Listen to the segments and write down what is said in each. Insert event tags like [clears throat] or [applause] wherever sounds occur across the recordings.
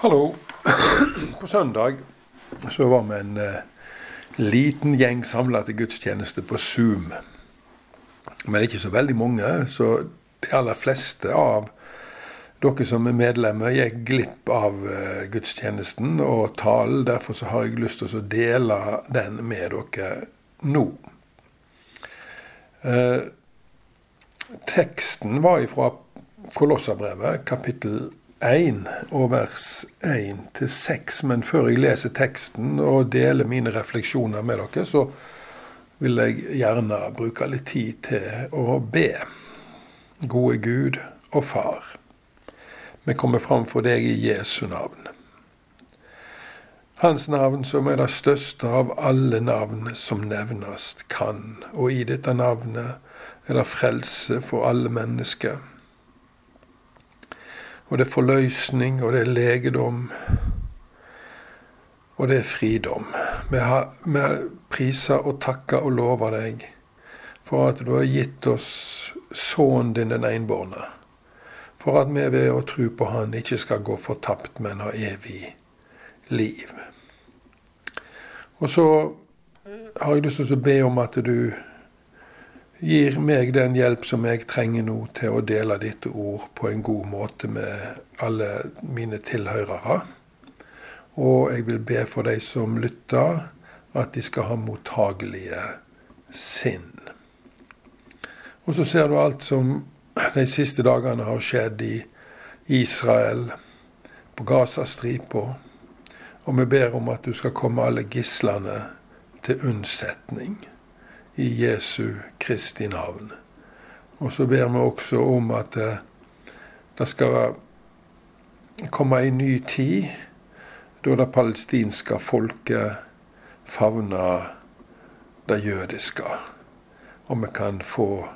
Hallo. På søndag så var vi en eh, liten gjeng samla til gudstjeneste på Zoom. Men ikke så veldig mange, så de aller fleste av dere som er medlemmer, gikk glipp av eh, gudstjenesten og talen. Derfor så har jeg lyst til å dele den med dere nå. Eh, teksten var fra Kolossabrevet, kapittel 1 og vers 1 til 6. Men før jeg leser teksten og deler mine refleksjoner med dere, så vil jeg gjerne bruke litt tid til å be. Gode Gud og Far, vi kommer fram for deg i Jesu navn. Hans navn som er det største av alle navn som nevnes kan, og i dette navnet er det frelse for alle mennesker. Og det er forløsning, og det er legedom, og det er fridom. Vi priser og takker og lover deg for at du har gitt oss sønnen din den enbårne. For at vi ved å tro på Han ikke skal gå fortapt, men ha evig liv. Og så har jeg lyst til å be om at du gir meg den hjelp som jeg trenger nå til å dele ditt ord på en god måte med alle mine tilhørere. Og jeg vil be for de som lytter, at de skal ha mottagelige sinn. Og så ser du alt som de siste dagene har skjedd i Israel, på Gazastripa. Og vi ber om at du skal komme alle gislene til unnsetning i Jesu Kristi navn. Og så ber vi også om at eh, det skal komme en ny tid da det palestinske folket favner det jødiske. Og vi kan få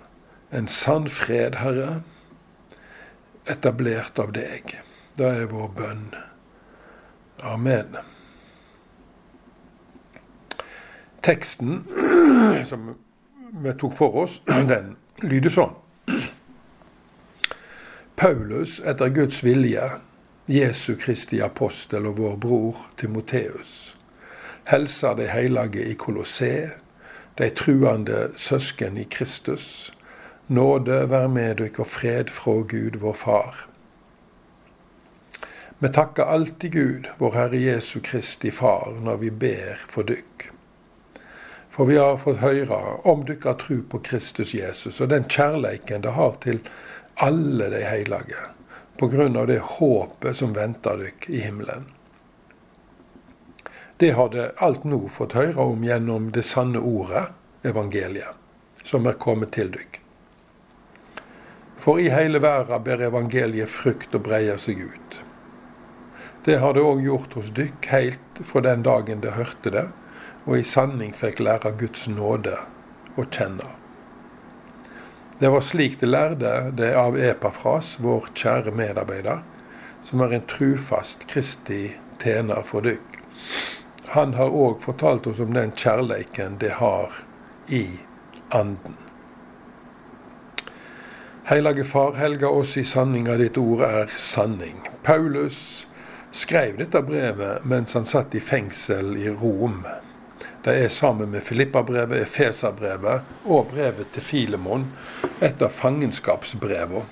en sann fred, Herre, etablert av deg. Det er vår bønn. Amen. Teksten som vi tok for oss, den lyder sånn. Paulus, etter Guds vilje, Jesu Kristi apostel og vår bror Timoteus, helser de hellige i Kolosseet, de truende søsken i Kristus. Nåde være med dere og fred fra Gud, vår Far. Vi takker alltid Gud, vår Herre Jesu Kristi Far, når vi ber for dykk. For vi har fått høre om dere tro på Kristus Jesus og den kjærleiken det har til alle de hellige, av det håpet som venter dere i himmelen. Det har det alt nå fått høre om gjennom det sanne ordet, evangeliet, som er kommet til dere. For i hele verden ber evangeliet frukt og breier seg ut. Det har det òg gjort hos dykk helt fra den dagen det hørte det, og i sanning fikk lære Guds nåde å kjenne. Det var slik de lærde det av Epafras, vår kjære medarbeider, som er en trufast Kristi tjener for dykk. Han har òg fortalt oss om den kjærleiken det har i anden. Hellige Far, helga oss i sanninga ditt ord er sanning. Paulus skrev dette brevet mens han satt i fengsel i Rom. Det er sammen med Filippa-brevet, Efesa-brevet og brevet til Filemon et av fangenskapsbrevene.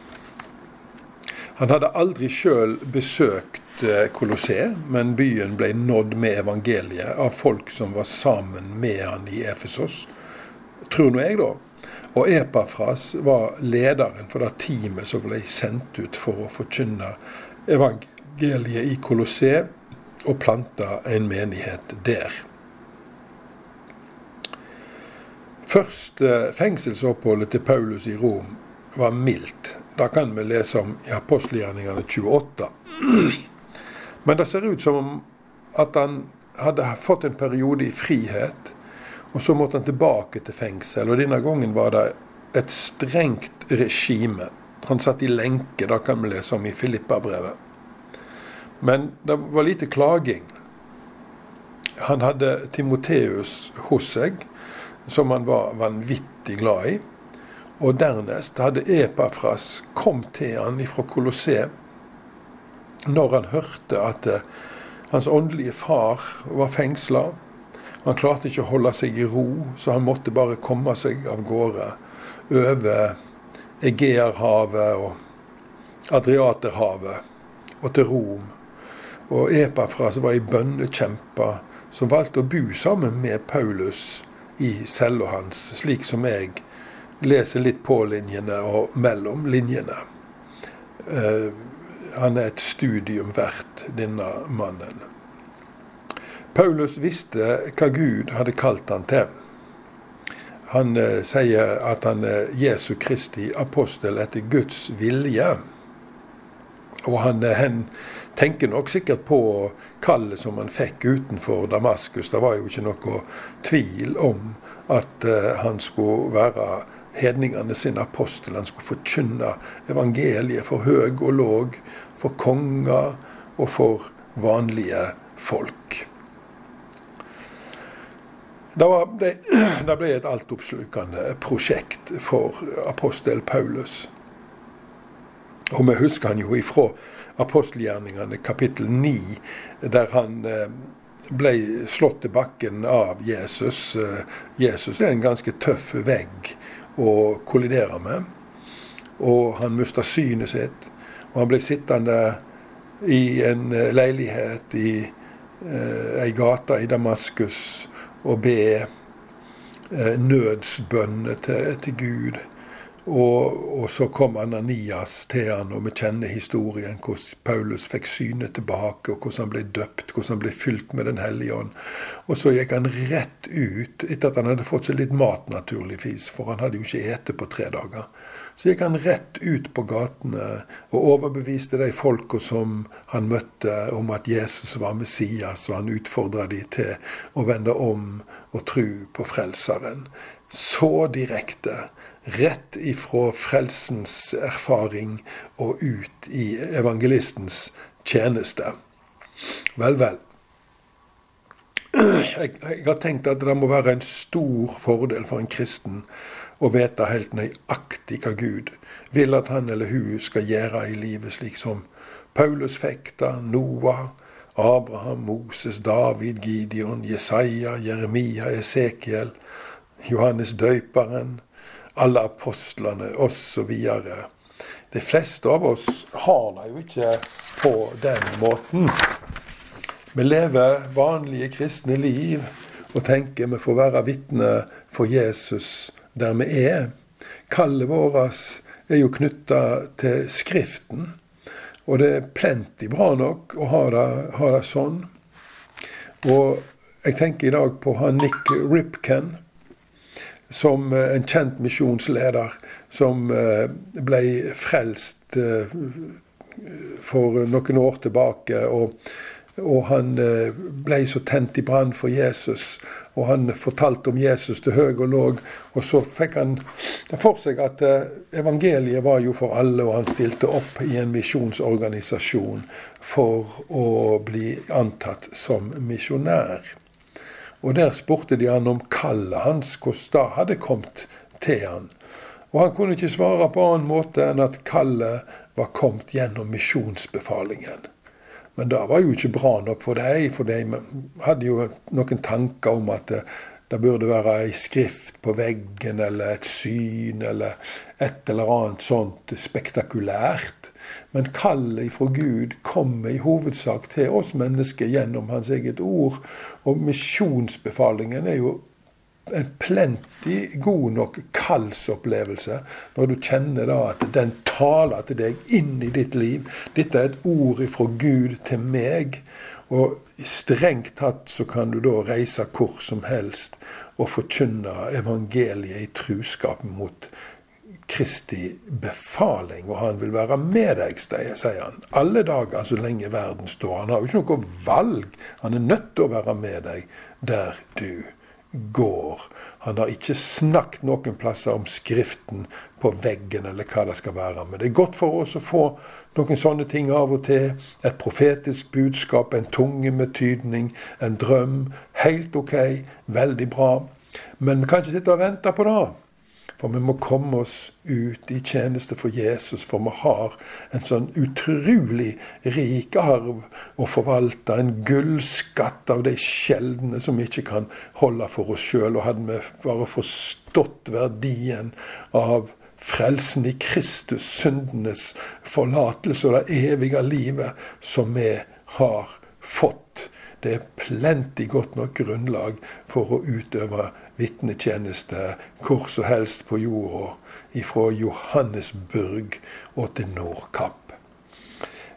Han hadde aldri sjøl besøkt eh, Colosseum, men byen ble nådd med evangeliet av folk som var sammen med han i Efesos. Tror nå jeg, da. Og Epafras var lederen for det teamet som ble sendt ut for å forkynne evangeliet i Colosseum og plante en menighet der. Første fengselsoppholdet til Paulus i Rom var mildt. Da kan vi lese om i apostelgjerningene 28. Men det ser ut som om at han hadde fått en periode i frihet, og så måtte han tilbake til fengsel. Og denne gangen var det et strengt regime. Han satt i lenke, det kan vi lese om i Filippa-brevet. Men det var lite klaging. Han hadde Timoteus hos seg, som han var vanvittig glad i. Og dernest hadde Epafras kommet til han ifra Colosseum når han hørte at eh, hans åndelige far var fengsla. Han klarte ikke å holde seg i ro, så han måtte bare komme seg av gårde over Egeerhavet og Adriaterhavet og til Rom. Og Epafras var ei bønnekjempe, som valgte å bo sammen med Paulus i cella hans, slik som jeg leser litt på linjene og mellom linjene. Uh, han er et studium verdt, denne mannen. Paulus visste hva Gud hadde kalt han til. Han uh, sier at han er Jesu Kristi apostel etter Guds vilje. Og han, uh, han tenker nok sikkert på kallet som han fikk utenfor Damaskus. Det var jo ikke noe tvil om at han skulle være hedningene sin apostel. Han skulle forkynne evangeliet for høg og låg, for konger og for vanlige folk. Det, det, [clears throat] det ble et altoppslukende prosjekt for apostel Paulus. Og vi husker han jo ifra apostelgjerningene kapittel 9, der han eh, ble slått til bakken av Jesus. Eh, Jesus er en ganske tøff vegg å kollidere med. Og han mista synet sitt. Og han ble sittende i en eh, leilighet i eh, ei gate i Damaskus og be eh, nødsbønner til, til Gud. Og, og, så kom Ananias til han, og vi kjenner historien hvordan Paulus fikk synet tilbake, og hvordan han ble døpt, hvordan han ble fylt med Den hellige ånd. Og så gikk han rett ut, etter at han hadde fått seg litt mat, naturligvis, for han hadde jo ikke ete på tre dager. Så gikk han rett ut på gatene og overbeviste de folka som han møtte, om at Jesus var Messias, og han utfordra de til å vende om og tro på Frelseren. Så direkte rett ifra frelsens erfaring og ut i evangelistens tjeneste. Vel, vel. Jeg, jeg, har tenkt at det må være en stor fordel for en kristen å vite helt nøyaktig hva Gud vil at han eller hun skal gjøre i livet, slik som Paulus fikk da, Noah, Abraham, Moses, David, Gideon, Jesaja, Jeremia, Esekiel, Johannes døyperen, alle apostlene osv. De fleste av oss har det jo ikke på den måten. Vi lever vanlige kristne liv og tenker vi får være vitne for Jesus der vi er. Kallet vårt er jo knytta til Skriften. Og det er plenty bra nok å ha det, ha det sånn. Og jeg tenker i dag på han Nick Ripken som eh, en kjent misjonsleder som eh, ble frelst eh, for noen år tilbake. Og, og han ble så tent i brann for Jesus. Og han fortalte om Jesus til høy og låg. Og så fikk han for seg at evangeliet var jo for alle, og han stilte opp i en misjonsorganisasjon for å bli antatt som misjonær. Og der spurte de han om kallet hans, hvordan det hadde kommet til han. Og han kunne ikke svare på annen måte enn at kallet var kommet gjennom misjonsbefalingen. Men det var jo ikke bra nok for dem, for de hadde jo noen tanker om at det, det burde være ei skrift på veggen eller et syn eller et eller annet sånt spektakulært. Men kallet ifra Gud kommer i hovedsak til oss mennesker gjennom Hans eget ord. Og misjonsbefalingen er jo en plenty god nok kallsopplevelse når du kjenner da at den taler til deg inn i ditt liv. Dette er et ord ifra Gud til meg. Og strengt tatt så kan du da reise hvor som helst og forkynne evangeliet i truskap mot Kristi befaling, og han vil være med deg, sier han. Alle dager så lenge verden står. Han har jo ikke noe valg. Han er nødt til å være med deg der du går. Han har ikke snakket noen plasser om Skriften på veggen, eller hva det skal være. Men det er godt for oss å få noen sånne ting av og til. Et profetisk budskap, en tunge med tydning, en drøm. Helt OK, veldig bra. Men vi kan ikke sitte og vente på det. For vi må komme oss ut i tjeneste for Jesus, for vi har en sånn utrolig rik arv å forvalte. En gullskatt av de sjeldne som vi ikke kan holde for oss sjøl. Og hadde vi bare forstått verdien av frelsen i Kristus, syndenes forlatelse og det evige livet som vi har fått. Det er plenty godt nok grunnlag for å utøve vitnetjeneste hvor som helst på jorda, fra Johannesburg og til Nordkapp.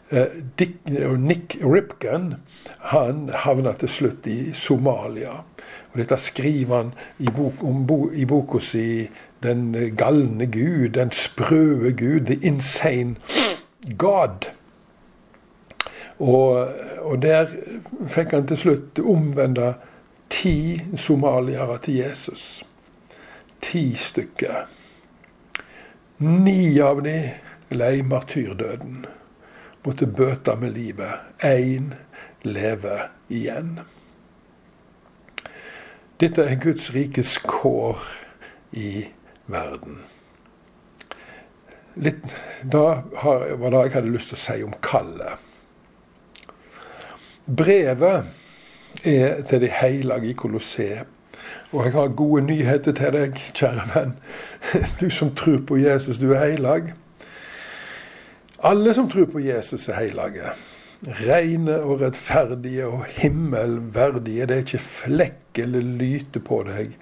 Eh, Nick Ripken han havna til slutt i Somalia. Og Dette skriver han i, bok, om, i boka si 'Den galne Gud', 'Den sprøe Gud', 'The Insane God'. Og, og der fikk han til slutt omvende ti somaliere til Jesus. Ti stykker. Ni av de lei martyrdøden. Måtte bøte med livet. Én lever igjen. Dette er Guds rikes kår i verden. Litt, da var det jeg hadde lyst til å si om kallet. Brevet er til de hellige i Kolosseum. Og jeg har gode nyheter til deg, kjære venn. [laughs] Du som tror på Jesus, du er heilag. Alle som tror på Jesus, er hellige. Reine og rettferdige og himmelverdige. Det er ikke flekk eller lyte på deg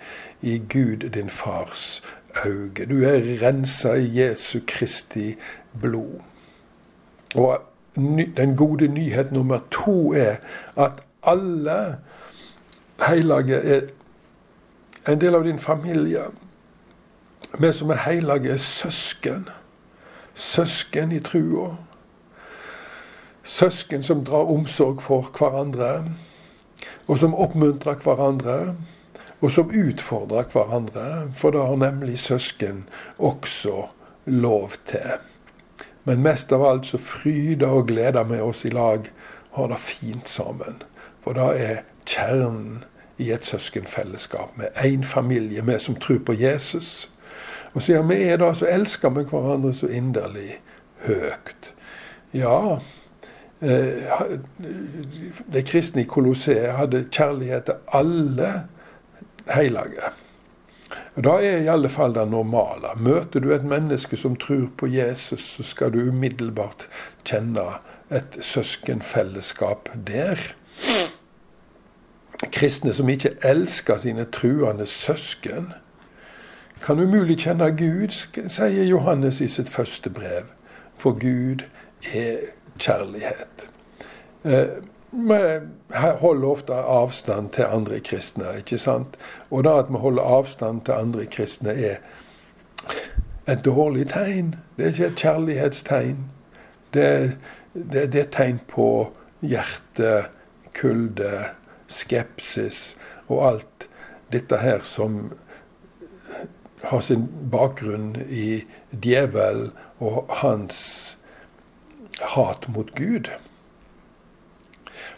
i Gud din fars øyne. Du er rensa i Jesu Kristi blod. Og den gode nyhet nummer to er at alle hellige er en del av din familie. Vi som er hellige, er søsken. Søsken i trua. Søsken som drar omsorg for hverandre, og som oppmuntrer hverandre, og som utfordrer hverandre. For det har nemlig søsken også lov til. Men mest av alt så fryder og gleder vi oss i lag, har det fint sammen. For det er kjernen i et søskenfellesskap med én familie, vi som tror på Jesus. Og siden vi er det, så elsker vi hverandre så inderlig høyt. Ja, eh, de kristne i Kolosseet hadde kjærlighet til alle hellige. Det er i alle fall det normale. Møter du et menneske som tror på Jesus, så skal du umiddelbart kjenne et søskenfellesskap der. Kristne som ikke elsker sine truende søsken, kan umulig kjenne Gud, sier Johannes i sitt første brev. For Gud er kjærlighet. Eh, vi holder ofte avstand til andre kristne. ikke sant? Og da at vi holder avstand til andre kristne, er et dårlig tegn. Det er ikke et kjærlighetstegn. Det, det, det er et tegn på hjertekulde, skepsis og alt dette her som har sin bakgrunn i djevel og hans hat mot Gud.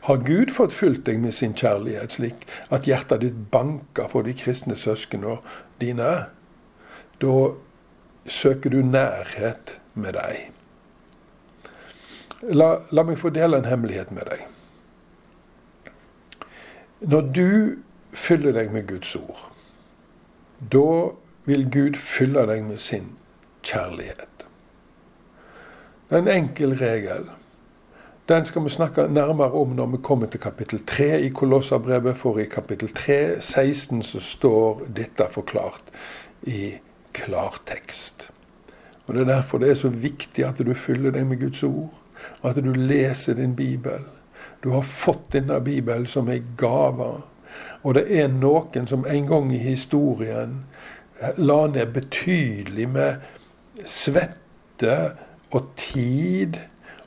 Har Gud fått fylt deg med sin kjærlighet, slik at hjertet ditt banker for de kristne søsknene dine? Da søker du nærhet med dem. La, la meg få dele en hemmelighet med deg. Når du fyller deg med Guds ord, da vil Gud fylle deg med sin kjærlighet. Det er en enkel regel. Den skal vi snakke nærmere om når vi kommer til kapittel 3 i Kolossabrevet. For i kapittel 3, 16, så står dette forklart i klartekst. Og Det er derfor det er så viktig at du fyller deg med Guds ord. og At du leser din bibel. Du har fått denne bibelen som ei gave. Og det er noen som en gang i historien la ned betydelig med svette og tid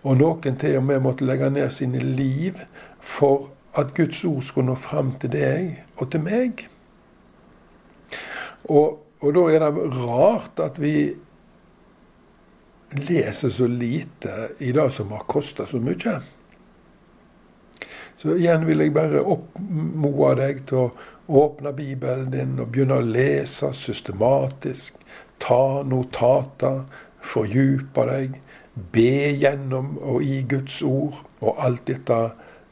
og noen til og med måtte legge ned sine liv for at Guds ord skulle nå fram til deg og til meg. Og, og da er det rart at vi leser så lite i det som har kosta så mye. Så igjen vil jeg bare oppmoe deg til å åpne Bibelen din og begynne å lese systematisk. ta notater, fordype deg, be gjennom og i Guds ord, og alt dette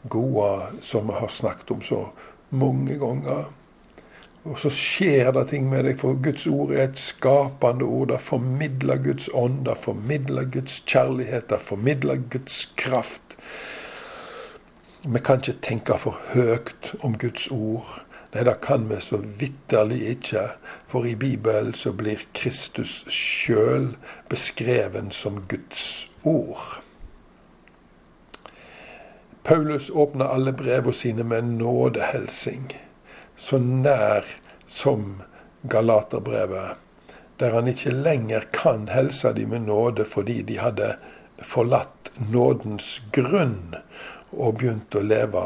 gode som vi har snakket om så mange ganger. Og så skjer det ting med deg, for Guds ord er et skapende ord. Det formidler Guds ånd, det formidler Guds kjærlighet, det formidler Guds kraft. Vi kan ikke tenke for høyt om Guds ord. Nei, det kan vi så vitterlig ikke. For i Bibelen så blir Kristus sjøl beskreven som Guds ord. Paulus åpner alle brevene sine med nådehelsing så nær som Galaterbrevet, der han ikke lenger kan helse dem med nåde fordi de hadde forlatt nådens grunn og begynt å leve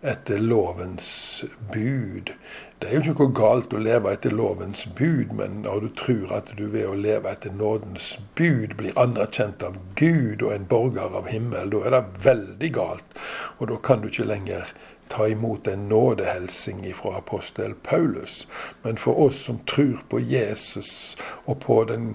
etter lovens bud. Det er jo ikke noe galt å leve etter lovens bud, men når du tror at du ved å leve etter nådens bud blir anerkjent av Gud og en borger av himmel, da er det veldig galt. Og da kan du ikke lenger ta imot en nådehelsing fra apostel Paulus. Men for oss som tror på Jesus og på, den,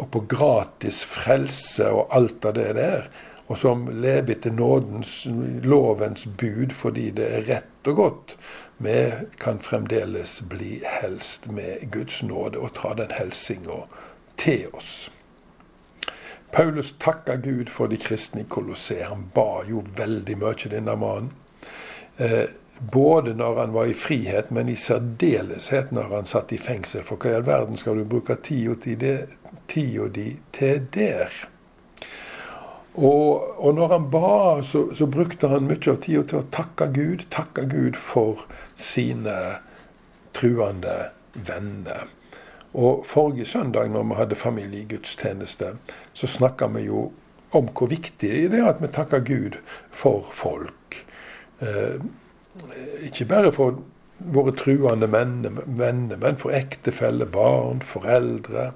og på gratis frelse og alt av det der, og som lever etter nådens, lovens bud fordi det er rett og godt, vi kan fremdeles bli helst med Guds nåde og ta den helsinga til oss. Paulus takka Gud for de kristne i Kolosseum. Han ba jo veldig mye, denne mannen. Eh, både når han var i frihet, men i særdeleshet når han satt i fengsel. For hva i all verden skal du bruke tida di til der? Og, og, når han ba, så, så, brukte han mye av tida til å takke Gud. Takke Gud for sine truende venner. Og forrige søndag, når vi hadde familiegudstjeneste, så snakka vi jo om hvor viktig det er at vi takker Gud for folk. Eh, ikke bare for våre truende venner, men for ektefelle, barn, foreldre,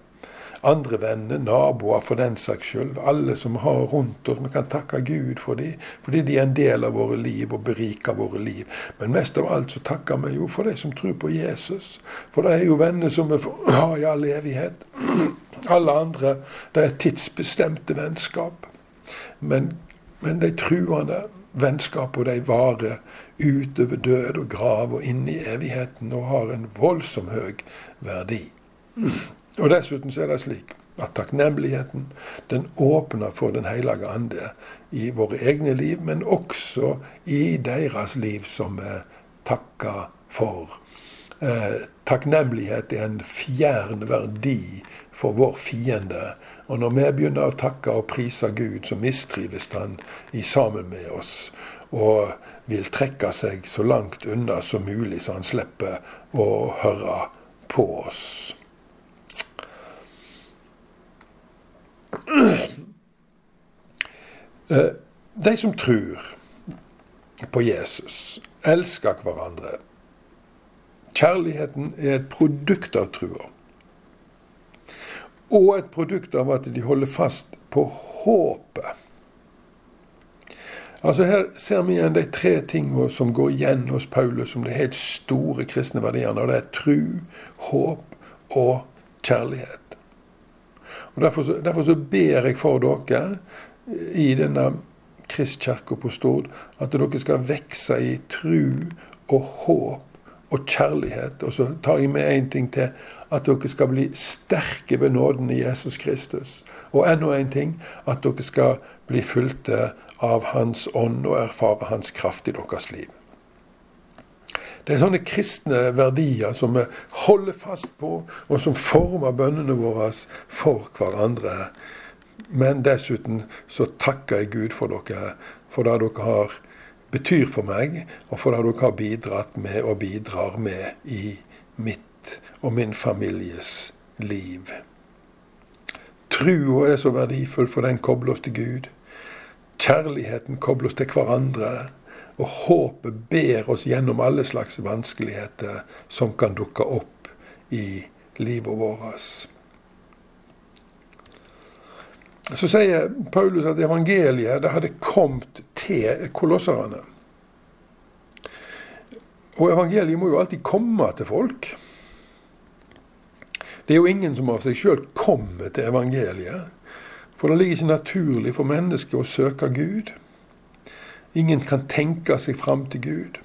andre venner, naboer for den saks skyld. Alle som har rundt oss. Vi kan takke Gud for dem, fordi de er en del av våre liv og beriker våre liv. Men mest av alt så takker vi jo for de som tror på Jesus. For det er jo venner som vi [clears throat] har i all evighet. [clears throat] Alle andre det er tidsbestemte vennskap. Men, men de truende vennskapene de varer utover død og grav og inn i evigheten og har en voldsom høy verdi. [clears throat] Og dessuten så er det slik at takknemligheten den åpner for Den hellige ande i våre egne liv, men også i deres liv som vi takker for. Eh, takknemlighet er en fjern verdi for vår fiende. Og når vi begynner å takke og prise Gud, så mistrives han i sammen med oss. Og vil trekke seg så langt unna som mulig, så han slipper å høre på oss. De som tror på Jesus, elsker hverandre. Kjærligheten er et produkt av trua. Og et produkt av at de holder fast på håpet. Altså Her ser vi igjen de tre tingene som går igjen hos Paulus som de helt store kristne verdiene. og Det er tru, håp og kjærlighet. Og Derfor, så, derfor så ber jeg for dere i denne kristkirka på Stord at dere skal vokse i tru og håp og kjærlighet. Og så tar jeg med én ting til. At dere skal bli sterke ved nåden i Jesus Kristus. Og enda en ting. At dere skal bli fulgte av Hans ånd og erfare Hans kraft i deres liv. Det er sånne kristne verdier som vi holder fast på, og som former bønnene våre for hverandre. Men dessuten så takker jeg Gud for dere, for det dere har betyr for meg, og for det dere har bidratt med og bidrar med i mitt og min families liv. Trua er så verdifull, for den kobler oss til Gud. Kjærligheten kobler oss til hverandre. Og håpet ber oss gjennom alle slags vanskeligheter som kan dukke opp i livet vårt. Så sier Paulus at evangeliet det hadde kommet til kolosserne. Og evangeliet må jo alltid komme til folk. Det er jo ingen som av seg sjøl kommer til evangeliet. For det ligger ikke naturlig for mennesket å søke Gud. Ingen kan tenke seg fram til Gud.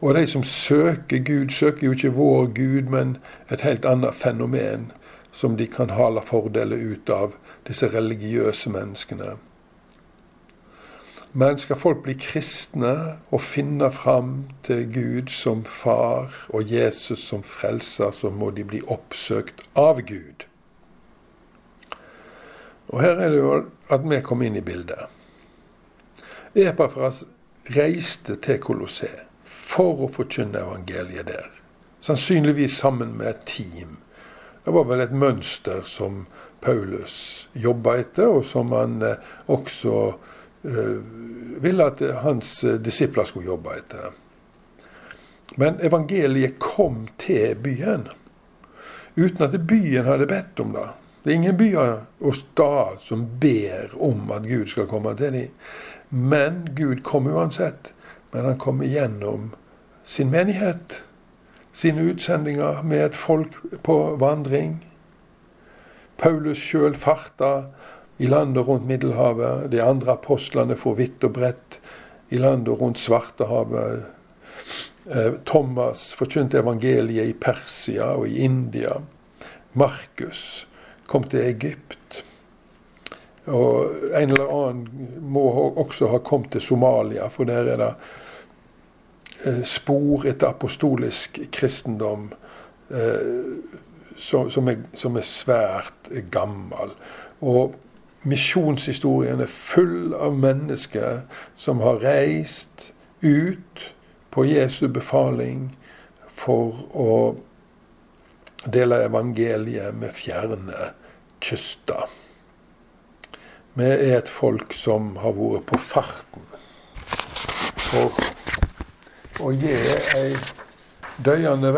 Og de som søker Gud, søker jo ikke vår Gud, men et helt annet fenomen som de kan hale fordeler ut av, disse religiøse menneskene. Men skal folk bli kristne og finne fram til Gud som far og Jesus som frelser, så må de bli oppsøkt av Gud. Og her er det jo at vi kom inn i bildet. Epafras reiste til Kolosseum for å forkynne evangeliet der. Sannsynligvis sammen med et team. Det var vel et mønster som Paulus jobba etter, og som han eh, også eh, ville at hans disipler skulle jobbe etter. Men evangeliet kom til byen uten at byen hadde bedt om det. Det er ingen byer og stad som ber om at Gud skal komme til dem. Men Gud kom uansett. Men han kom igjennom sin menighet, sine utsendinger med et folk på vandring. Paulus sjøl farta i landet rundt Middelhavet. De andre apostlene for vidt og bredt i landet rundt Svartehavet. Eh, Thomas forkynte evangeliet i Persia og i India. Markus kom til Egypt. Og en eller annen må også ha kommet til Somalia, for der er det eh, spor etter apostolisk kristendom eh, som, er, som er svært gammel. Og misjonshistorien er full av mennesker som har reist ut på Jesu befaling for å dele evangeliet med fjerne kyster. Vi er et folk som har vært på farten for å gi ei døyende,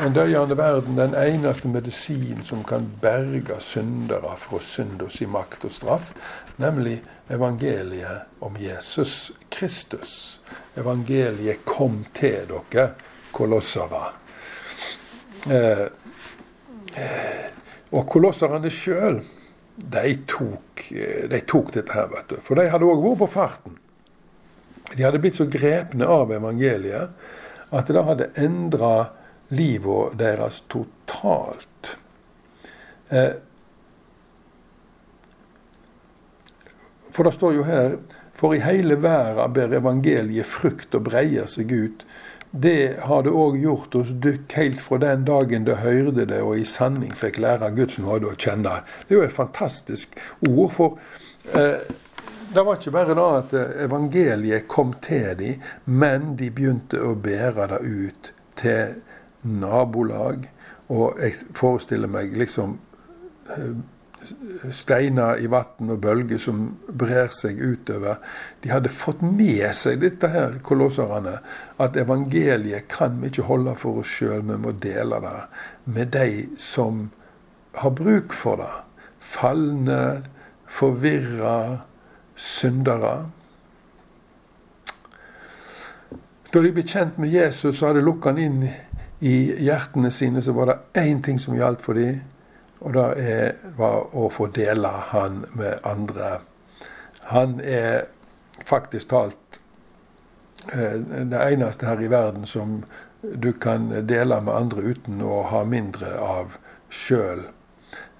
en døyende verden den eneste medisin som kan berge syndere fra synd i makt og straff, nemlig evangeliet om Jesus Kristus. Evangeliet kom til dere, kolossere. Eh, eh, og kolosserne sjøl, de tok, de tok dette her, vet du. For de hadde òg vært på farten. De hadde blitt så grepne av evangeliet at det hadde endra livet deres totalt. Eh, for det står jo her For i hele verden ber evangeliet frukt og breier seg ut det har det òg gjort hos dykk helt fra den dagen du hørte det og i sanning fikk lære Guds nåde å kjenne. Det er jo et fantastisk ord. For eh, det var ikke bare da at evangeliet kom til dem, men de begynte å bære det ut til nabolag. Og jeg forestiller meg liksom eh, steiner i vann og bølger som brer seg utover. De hadde fått med seg dette her, kolosserne, at evangeliet kan vi ikke holde for oss sjøl, vi må dele det med de som har bruk for det. Falne, forvirra syndere. Da de ble kjent med Jesus og hadde lukket han inn i hjertene sine, så var det én ting som gjaldt for dem og det var å få dele han med andre. Han er faktisk talt eh, det eneste her i verden som du kan dele med andre uten å ha mindre av sjøl.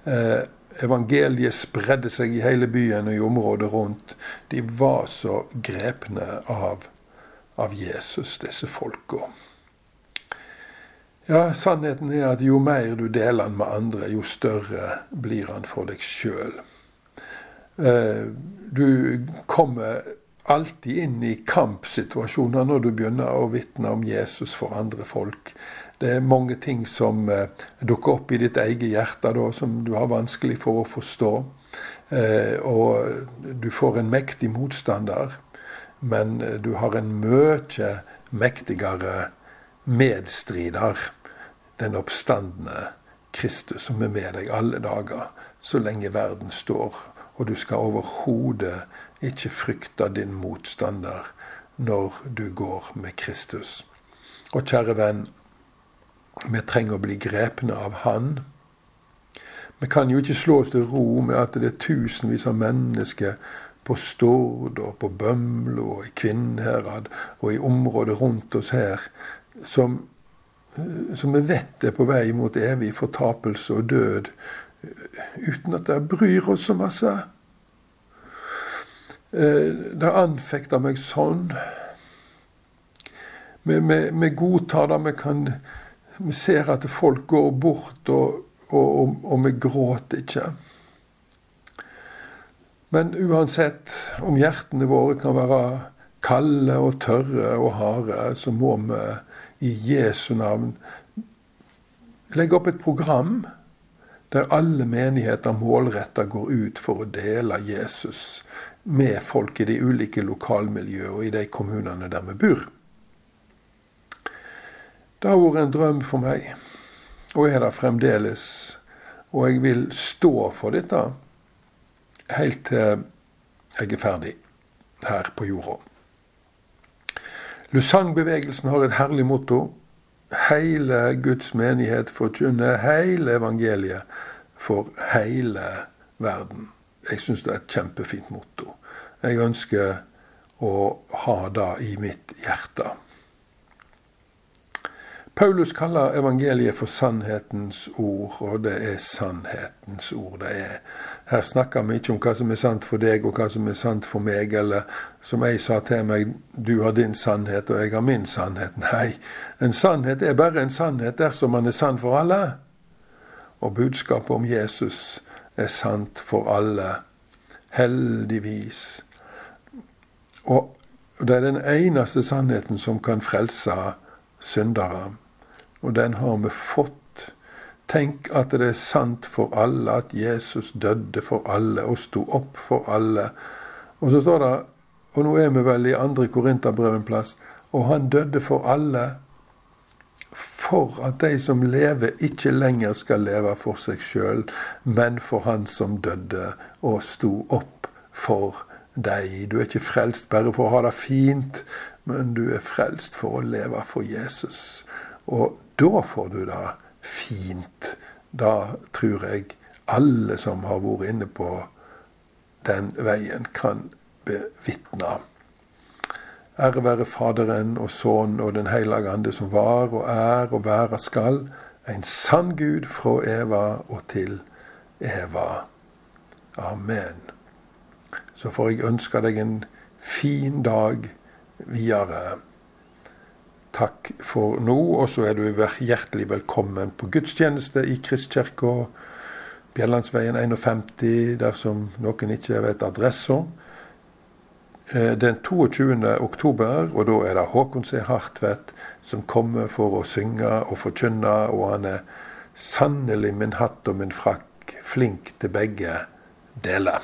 Eh, evangeliet spredde seg i hele byen og i området rundt. De var så grepne av, av Jesus, disse folka. Ja, sannheten er at jo mer du deler den med andre, jo større blir han for deg sjøl. Eh, du kommer alltid inn i kampsituasjoner når du begynner å vitne om Jesus for andre folk. Det er mange ting som eh, dukker opp i ditt eget hjerte da, som du har vanskelig for å forstå. Eh, og du får en mektig motstander, men du har en mye mektigere medstrider den oppstandende Kristus som er med deg alle dager, så lenge verden står. Og du skal overhodet ikke frykte din motstander når du går med Kristus. Og kjære venn, vi trenger å bli grepne av Han Vi kan jo ikke slå oss til ro med at det er tusenvis av mennesker på Stord og på Bømlo og i Kvinnherad og i området rundt oss her som, som vi vet er på vei mot evig fortapelse og død, uten at det bryr oss så masse. Eh, det anfekter meg sånn. Vi, vi, vi godtar det. Vi, kan, vi ser at folk går bort og og, og, og vi gråter ikke. Men uansett om hjertene våre kan være kalde og tørre og harde, så må vi i Jesu navn legge opp et program der alle menigheter målretta går ut for å dele Jesus med folk i de ulike lokalmiljøene og i de kommunene der vi bor. Det har vært en drøm for meg og er det fremdeles. Og jeg vil stå for dette helt til jeg er ferdig her på jorda. Lusang-bevegelsen har et herlig motto. Hele Guds menighet forkynner hele evangeliet for hele verden. Jeg syns det er et kjempefint motto. Jeg ønsker å ha det i mitt hjerte. Paulus kaller evangeliet for sannhetens ord, og det er sannhetens ord det er. Her snakker vi ikke om hva som er sant for deg og hva som er sant for meg, eller som jeg sa til meg, du har din sannhet og jeg har min sannhet. Nei, en sannhet er bare en sannhet dersom man er sann for alle. Og budskapet om Jesus er sant for alle. Heldigvis. Og det er den eneste sannheten som kan frelse syndere. Og den har vi fått. Tenk at det er sant for alle at Jesus døde for alle og sto opp for alle. Og så står det, og nå er vi vel i andre Korinterbrev en plass, og han døde for alle. For at de som lever, ikke lenger skal leve for seg sjøl, men for han som døde og sto opp for deg. Du er ikke frelst bare for å ha det fint, men du er frelst for å leve for Jesus. Og da får du det fint. Da tror jeg alle som har vært inne på den veien, kan bevitne. Ære være Faderen og Sønnen og Den hellige ande, som var og er og være skal, en sann Gud fra Eva og til Eva. Amen. Så får jeg ønske deg en fin dag videre. Takk for nå, og så er du hjertelig velkommen på gudstjeneste i Kristkirka. Bjellandsveien 51, dersom noen ikke vet adressa. Eh, den 22. oktober, og da er det Håkon C. Hartvedt som kommer for å synge og forkynne, og han er sannelig min hatt og min frakk flink til begge deler.